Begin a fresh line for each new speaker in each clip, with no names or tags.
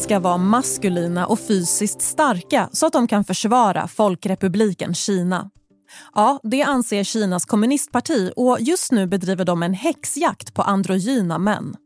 ska vara maskulina och fysiskt starka så att de kan försvara Folkrepubliken Kina. Ja, det anser Kinas kommunistparti och just nu bedriver de en häxjakt på androgyna män.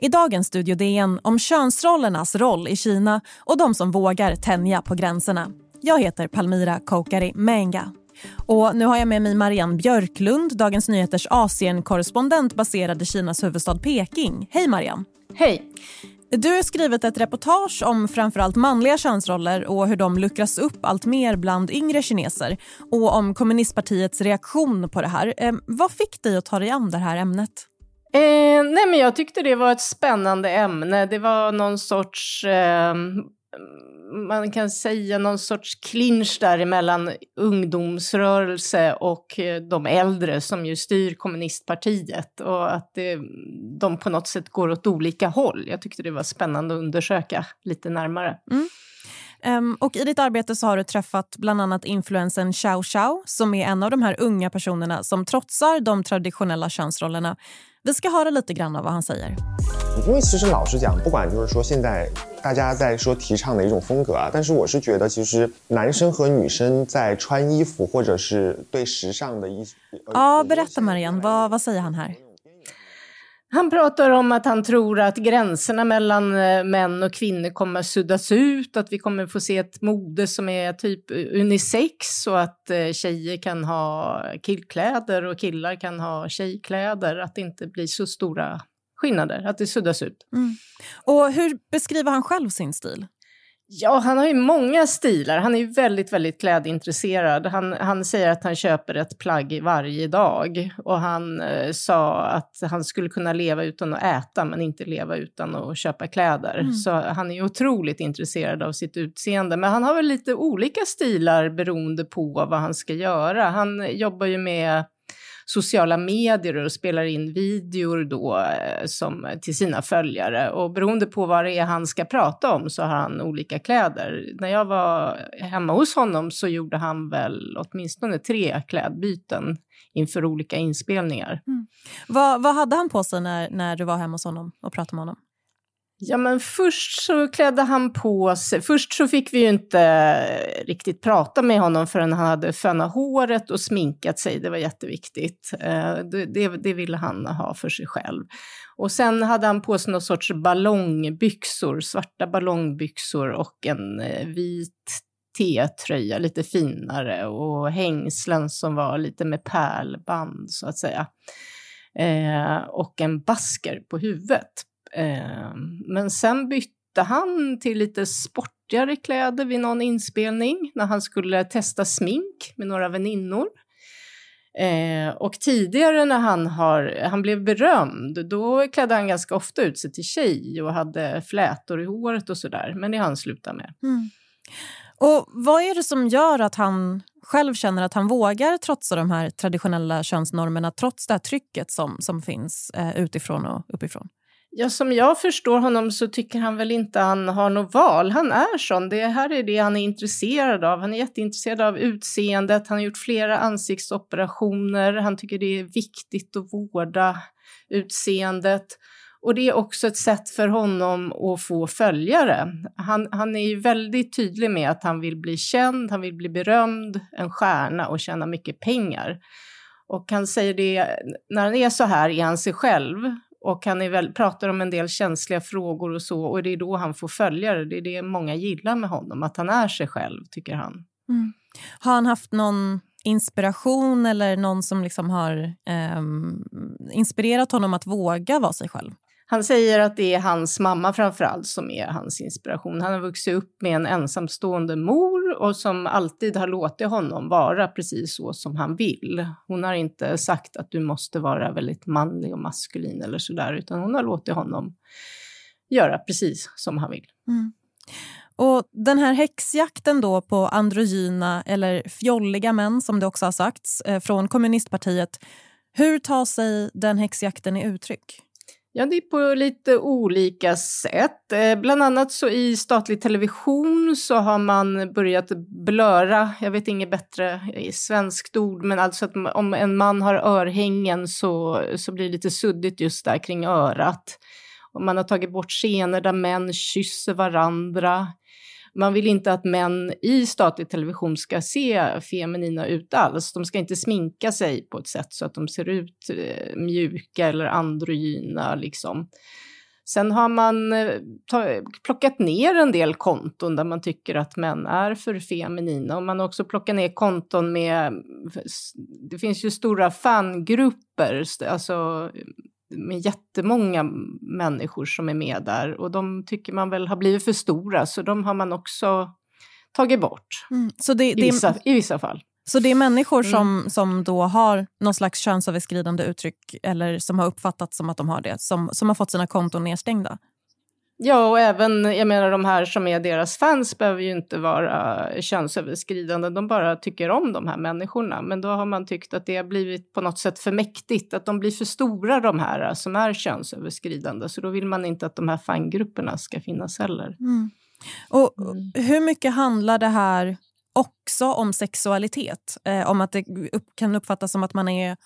I dagens Studio DN om könsrollernas roll i Kina och de som vågar tänja på gränserna. Jag heter Palmira Kokari Menga. Och nu har jag med mig Marianne Björklund, Dagens Nyheters Asienkorrespondent baserad i Kinas huvudstad Peking. Hej Marianne!
Hej!
Du har skrivit ett reportage om framförallt manliga könsroller och hur de luckras upp allt mer bland yngre kineser och om kommunistpartiets reaktion på det här. Eh, vad fick dig att ta dig an det här ämnet?
Eh, nej men jag tyckte det var ett spännande ämne. Det var någon sorts eh, man kan säga någon sorts clinch där mellan ungdomsrörelse och eh, de äldre som ju styr kommunistpartiet och att det, de på något sätt går åt olika håll. Jag tyckte det var spännande att undersöka lite närmare.
Mm. Um, och I ditt arbete så har du träffat bland annat influensen Xiao Xiao som är en av de här unga personerna som trotsar de traditionella könsrollerna. Vi ska höra lite grann av vad han säger.
因为其实老实讲，不管就是说现在大家在说提倡的一种风格啊，但是我是觉得，其实男生和女生在穿衣服或者是对时尚的一
Ja, berätta Marianne, vad, vad säger han här?
Han pratar om att han tror att gränserna mellan eh, män och kvinnor kommer att suddas ut, att vi kommer få se ett mode som är typ unisex och att eh, tjejer kan ha killkläder och killar kan ha tjejkläder, att det inte blir så stora skillnader, att det suddas ut.
Mm. Och hur beskriver han själv sin stil?
Ja, han har ju många stilar. Han är ju väldigt, väldigt klädintresserad. Han, han säger att han köper ett plagg varje dag. Och han eh, sa att han skulle kunna leva utan att äta, men inte leva utan att köpa kläder. Mm. Så han är otroligt intresserad av sitt utseende. Men han har väl lite olika stilar beroende på vad han ska göra. Han jobbar ju med sociala medier och spelar in videor då eh, som, eh, till sina följare. Och beroende på vad det är han ska prata om så har han olika kläder. När jag var hemma hos honom så gjorde han väl åtminstone tre klädbyten inför olika inspelningar. Mm.
Vad, vad hade han på sig när, när du var hemma hos honom och pratade med honom?
Ja, men först så klädde han på sig. Först så fick vi ju inte riktigt prata med honom förrän han hade fönat håret och sminkat sig. Det var jätteviktigt. Eh, det, det, det ville han ha för sig själv. Och sen hade han på sig någon sorts ballongbyxor, svarta ballongbyxor och en eh, vit T-tröja, lite finare och hängslen som var lite med pärlband så att säga. Eh, och en basker på huvudet. Ehm, men sen bytte han till lite sportigare kläder vid någon inspelning när han skulle testa smink med några väninnor. Eh, och tidigare när han, har, han blev berömd, då klädde han ganska ofta ut sig till tjej och hade flätor i håret och sådär. Men det har han slutat med. Mm.
Och vad är det som gör att han själv känner att han vågar trotsa de här traditionella könsnormerna trots det här trycket som, som finns eh, utifrån och uppifrån?
Ja, som jag förstår honom så tycker han väl inte han har något val. Han är sån. Det här är det han är intresserad av. Han är jätteintresserad av utseendet. Han har gjort flera ansiktsoperationer. Han tycker det är viktigt att vårda utseendet. Och det är också ett sätt för honom att få följare. Han, han är ju väldigt tydlig med att han vill bli känd, han vill bli berömd, en stjärna och tjäna mycket pengar. Och han säger det, när han är så här är han sig själv och han är väl, pratar om en del känsliga frågor och så, och det är då han får följare. Det är det många gillar med honom, att han är sig själv, tycker han. Mm.
Har han haft någon inspiration eller någon som liksom har eh, inspirerat honom att våga vara sig själv?
Han säger att det är hans mamma framförallt som är hans inspiration. Han har vuxit upp med en ensamstående mor och som alltid har låtit honom vara precis så som han vill. Hon har inte sagt att du måste vara väldigt manlig och maskulin eller sådär, utan hon har låtit honom göra precis som han vill. Mm.
Och Den här häxjakten då på androgyna eller fjolliga män, som det också har sagts, eh, från kommunistpartiet. Hur tar sig den häxjakten i uttryck?
Ja, det är på lite olika sätt. Eh, bland annat så i statlig television så har man börjat blöra, jag vet inget bättre i svenskt ord, men alltså att om en man har örhängen så, så blir det lite suddigt just där kring örat. Och man har tagit bort scener där män kysser varandra. Man vill inte att män i statlig television ska se feminina ut alls. De ska inte sminka sig på ett sätt så att de ser ut eh, mjuka eller androgyna. Liksom. Sen har man eh, ta, plockat ner en del konton där man tycker att män är för feminina och man har också plockat ner konton med, det finns ju stora fangrupper, alltså med jättemånga människor som är med där och de tycker man väl har blivit för stora så de har man också tagit bort mm. så det, I, vissa, I vissa fall.
Så det är människor mm. som, som då har någon slags könsöverskridande uttryck eller som har uppfattat som att de har det, som, som har fått sina konton nedstängda?
Ja, och även jag menar de här som är deras fans behöver ju inte vara könsöverskridande. De bara tycker om de här människorna. Men då har man tyckt att det har blivit på något sätt för mäktigt. Att de blir för stora de här som är könsöverskridande. Så då vill man inte att de här fangrupperna ska finnas heller. Mm.
Och mm. Hur mycket handlar det här också om sexualitet? Eh, om att det upp, kan uppfattas som att man är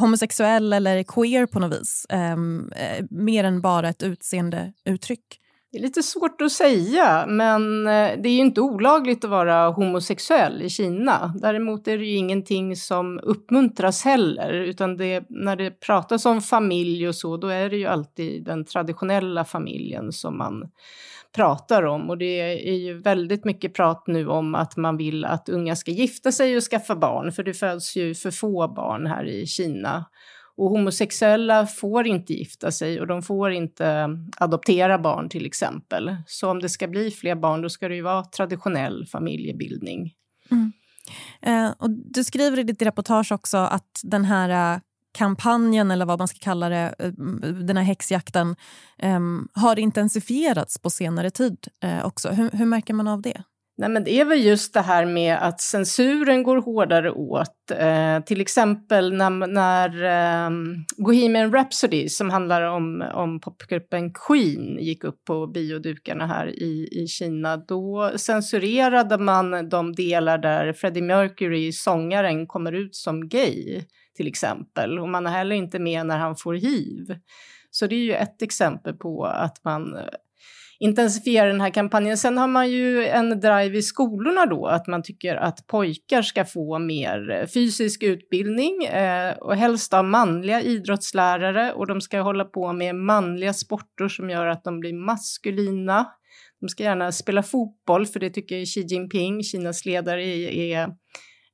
homosexuell eller queer på något vis. Ehm, eh, mer än bara ett utseendeuttryck.
Det är lite svårt att säga, men eh, det är ju inte olagligt att vara homosexuell i Kina. Däremot är det ju ingenting som uppmuntras heller, utan det, när det pratas om familj och så, då är det ju alltid den traditionella familjen som man pratar om. Och det är ju väldigt mycket prat nu om att man vill att unga ska gifta sig och skaffa barn, för det föds ju för få barn här i Kina. Och homosexuella får inte gifta sig och de får inte adoptera barn till exempel. Så om det ska bli fler barn då ska det ju vara traditionell familjebildning. Mm.
Eh, och du skriver i ditt reportage också att den här eh, kampanjen, eller vad man ska kalla det, eh, den här häxjakten eh, har intensifierats på senare tid eh, också. Hur, hur, märker man av det?
Nej, men det är väl just det här med att censuren går hårdare åt. Eh, till exempel när, när eh, Bohemian Rhapsody, som handlar om, om popgruppen Queen, gick upp på biodukarna här i, i Kina, då censurerade man de delar där Freddie Mercury, sångaren, kommer ut som gay till exempel. Och man är heller inte med när han får hiv. Så det är ju ett exempel på att man intensifiera den här kampanjen. Sen har man ju en drive i skolorna då, att man tycker att pojkar ska få mer fysisk utbildning eh, och helst av manliga idrottslärare och de ska hålla på med manliga sporter som gör att de blir maskulina. De ska gärna spela fotboll, för det tycker Xi Jinping, Kinas ledare, är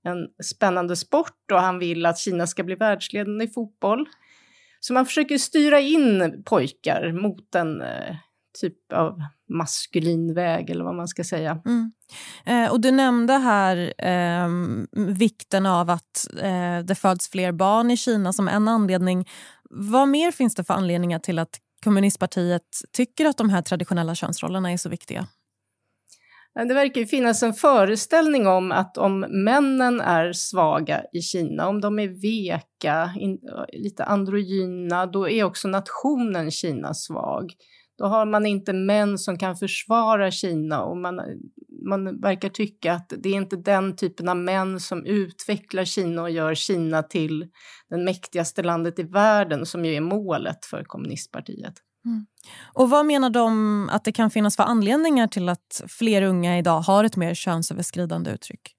en spännande sport och han vill att Kina ska bli världsledande i fotboll. Så man försöker styra in pojkar mot en eh, typ av maskulin väg eller vad man ska säga. Mm.
Eh, och du nämnde här eh, vikten av att eh, det föds fler barn i Kina som en anledning. Vad mer finns det för anledningar till att kommunistpartiet tycker att de här traditionella könsrollerna är så viktiga?
Det verkar ju finnas en föreställning om att om männen är svaga i Kina, om de är veka, in, lite androgyna, då är också nationen Kina svag. Då har man inte män som kan försvara Kina och man, man verkar tycka att det är inte den typen av män som utvecklar Kina och gör Kina till det mäktigaste landet i världen som ju är målet för kommunistpartiet. Mm.
Och Vad menar de att det kan finnas för anledningar till att fler unga idag har ett mer könsöverskridande uttryck?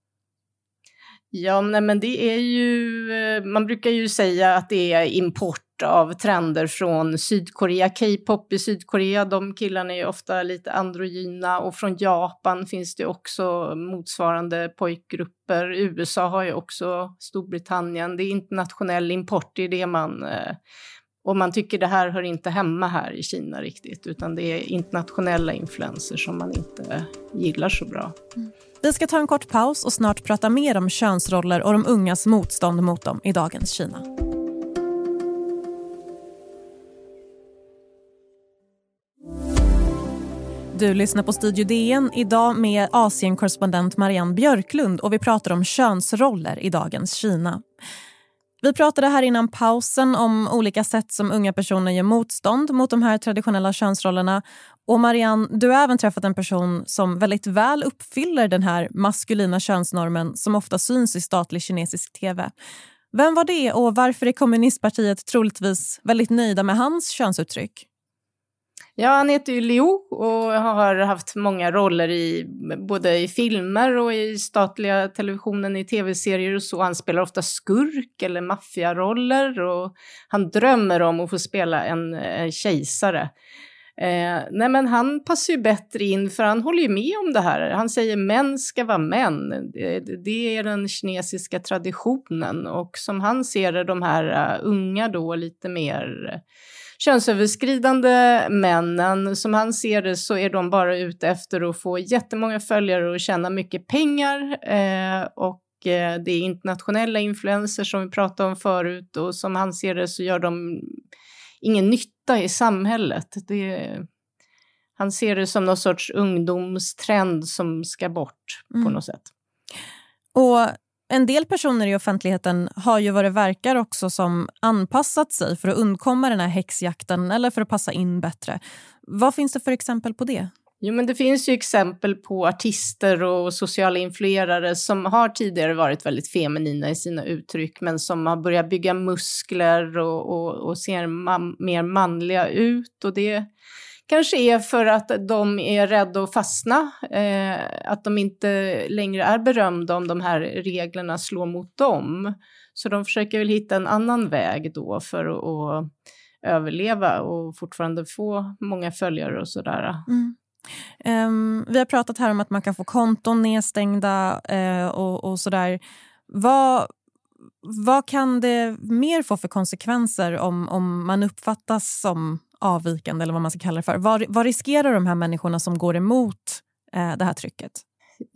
Ja, nej, men det är ju, eh, man brukar ju säga att det är import av trender från Sydkorea, K-pop i Sydkorea, de killarna är ofta lite androgyna och från Japan finns det också motsvarande pojkgrupper. USA har ju också Storbritannien, det är internationell import, det är det man eh, och man tycker det här hör inte hemma här i Kina riktigt, utan det är internationella influenser som man inte gillar så bra. Mm.
Vi ska ta en kort paus och snart prata mer om könsroller och de ungas motstånd mot dem i dagens Kina. Du lyssnar på Studio DN idag med Asienkorrespondent Marianne Björklund och vi pratar om könsroller i dagens Kina. Vi pratade här innan pausen om olika sätt som unga personer gör motstånd mot de här traditionella könsrollerna. Och Marianne, du har även träffat en person som väldigt väl uppfyller den här maskulina könsnormen som ofta syns i statlig kinesisk tv. Vem var det och varför är kommunistpartiet troligtvis väldigt nöjda med hans könsuttryck?
Ja, han heter ju Leo och har haft många roller i både i filmer och i statliga televisionen, i tv-serier och så. Han spelar ofta skurk eller maffiaroller och han drömmer om att få spela en, en kejsare. Eh, nej men han passar ju bättre in för han håller ju med om det här. Han säger män ska vara män. Det, det är den kinesiska traditionen och som han ser det de här uh, unga då lite mer könsöverskridande männen, som han ser det så är de bara ute efter att få jättemånga följare och tjäna mycket pengar. Eh, och eh, det är internationella influenser som vi pratade om förut och som han ser det så gör de ingen nytta i samhället. Det, han ser det som någon sorts ungdomstrend som ska bort mm. på något sätt.
Och en del personer i offentligheten har ju vad det verkar också som anpassat sig för att undkomma den här häxjakten eller för att passa in bättre. Vad finns det för exempel på det?
Jo, men det finns ju exempel på artister och sociala influerare som har tidigare varit väldigt feminina i sina uttryck men som har börjat bygga muskler och, och, och ser man, mer manliga ut. Och det kanske är för att de är rädda att fastna, eh, att de inte längre är berömda om de här reglerna slår mot dem. Så de försöker väl hitta en annan väg då för att överleva och fortfarande få många följare och sådär. Mm.
Um, vi har pratat här om att man kan få konton nedstängda uh, och, och sådär. Vad, vad kan det mer få för konsekvenser om, om man uppfattas som avvikande eller vad man ska kalla det för. Vad, vad riskerar de här människorna som går emot eh, det här trycket?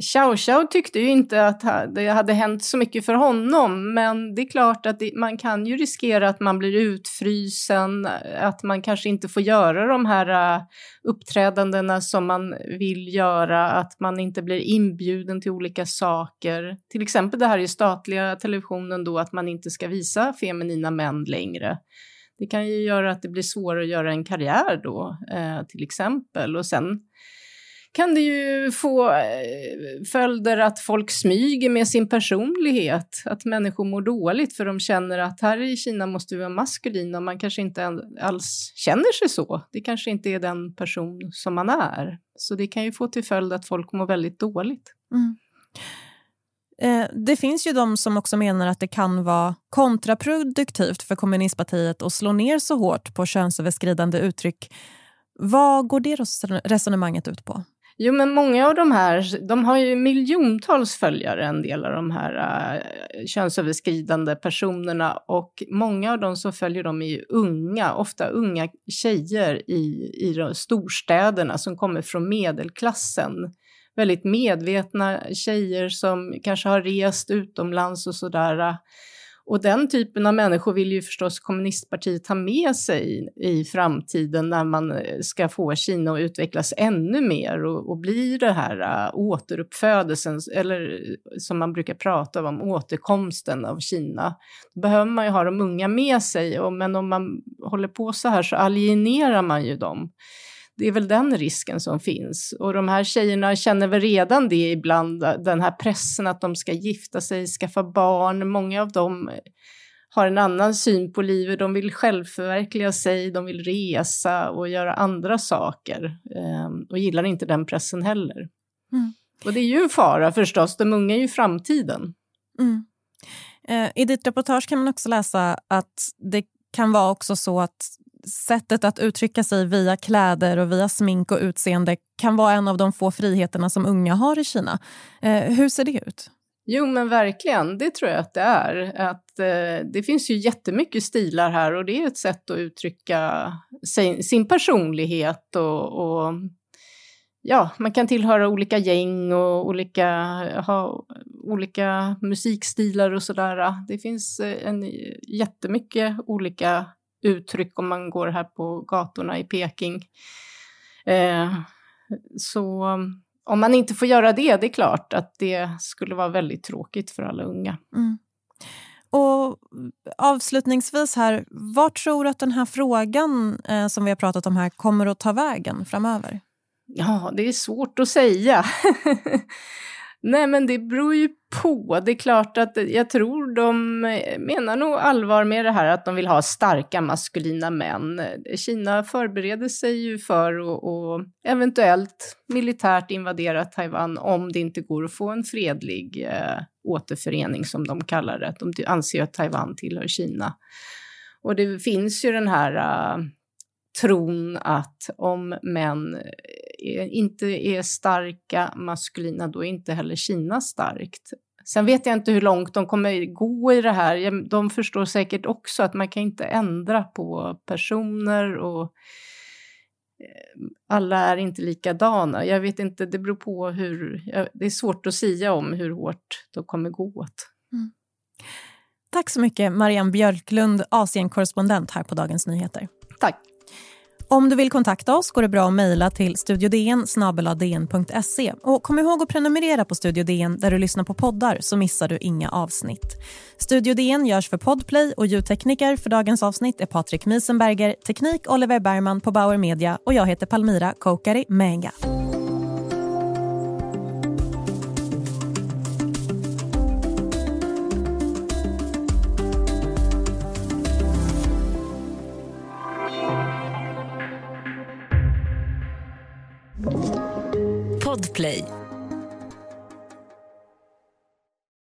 Xiao Xiao tyckte ju inte att det hade hänt så mycket för honom, men det är klart att det, man kan ju riskera att man blir utfrysen, att man kanske inte får göra de här uh, uppträdandena som man vill göra, att man inte blir inbjuden till olika saker. Till exempel det här i statliga televisionen då, att man inte ska visa feminina män längre. Det kan ju göra att det blir svårare att göra en karriär då, eh, till exempel. Och sen kan det ju få eh, följder att folk smyger med sin personlighet, att människor mår dåligt för de känner att här i Kina måste vi vara maskulina och man kanske inte alls känner sig så. Det kanske inte är den person som man är. Så det kan ju få till följd att folk mår väldigt dåligt. Mm.
Eh, det finns ju de som också menar att det kan vara kontraproduktivt för kommunistpartiet att slå ner så hårt på könsöverskridande uttryck. Vad går det resonemanget ut på?
Jo, men många av de här, de har ju miljontals följare, en del av de här uh, könsöverskridande personerna och många av dem som följer dem är ju unga, ofta unga tjejer i, i de storstäderna som kommer från medelklassen väldigt medvetna tjejer som kanske har rest utomlands och sådär. Och den typen av människor vill ju förstås kommunistpartiet ha med sig i framtiden när man eh, ska få Kina att utvecklas ännu mer och, och bli det här uh, återuppfödelsen, eller eh, som man brukar prata om, återkomsten av Kina. Då behöver man ju ha de unga med sig, och, men om man håller på så här så alienerar man ju dem det är väl den risken som finns. Och de här tjejerna känner väl redan det ibland, den här pressen att de ska gifta sig, skaffa barn. Många av dem har en annan syn på livet, de vill självförverkliga sig, de vill resa och göra andra saker. Eh, och gillar inte den pressen heller. Mm. Och det är ju en fara förstås, de unga är ju framtiden. Mm.
Eh, I ditt reportage kan man också läsa att det kan vara också så att sättet att uttrycka sig via kläder och via smink och utseende kan vara en av de få friheterna som unga har i Kina. Eh, hur ser det ut?
Jo, men verkligen. Det tror jag att det är. Att, eh, det finns ju jättemycket stilar här och det är ett sätt att uttrycka sin, sin personlighet och, och, ja, man kan tillhöra olika gäng och olika, ha olika musikstilar och sådär. Det finns eh, en, jättemycket olika uttryck om man går här på gatorna i Peking. Eh, så om man inte får göra det, det är klart att det skulle vara väldigt tråkigt för alla unga. Mm.
Och avslutningsvis här, var tror du att den här frågan eh, som vi har pratat om här kommer att ta vägen framöver?
Ja, det är svårt att säga. Nej, men det beror ju på. Det är klart att jag tror de menar nog allvar med det här att de vill ha starka maskulina män. Kina förbereder sig ju för att eventuellt militärt invadera Taiwan om det inte går att få en fredlig eh, återförening som de kallar det. De anser att Taiwan tillhör Kina. Och det finns ju den här eh, tron att om män inte är starka maskulina, då är inte heller Kina starkt. Sen vet jag inte hur långt de kommer gå i det här. De förstår säkert också att man kan inte ändra på personer och eh, alla är inte likadana. Jag vet inte, det beror på hur... Det är svårt att säga om hur hårt de kommer gå åt. Mm.
Tack så mycket, Marianne Björklund, Asienkorrespondent här på Dagens Nyheter.
Tack.
Om du vill kontakta oss går det bra att mejla till studiodn och kom ihåg att prenumerera på Studio DN där du lyssnar på poddar så missar du inga avsnitt. Studio DN görs för Podplay och ljudtekniker för dagens avsnitt är Patrik Miesenberger, teknik Oliver Bergman på Bauer Media och jag heter Palmira Kokari Menga.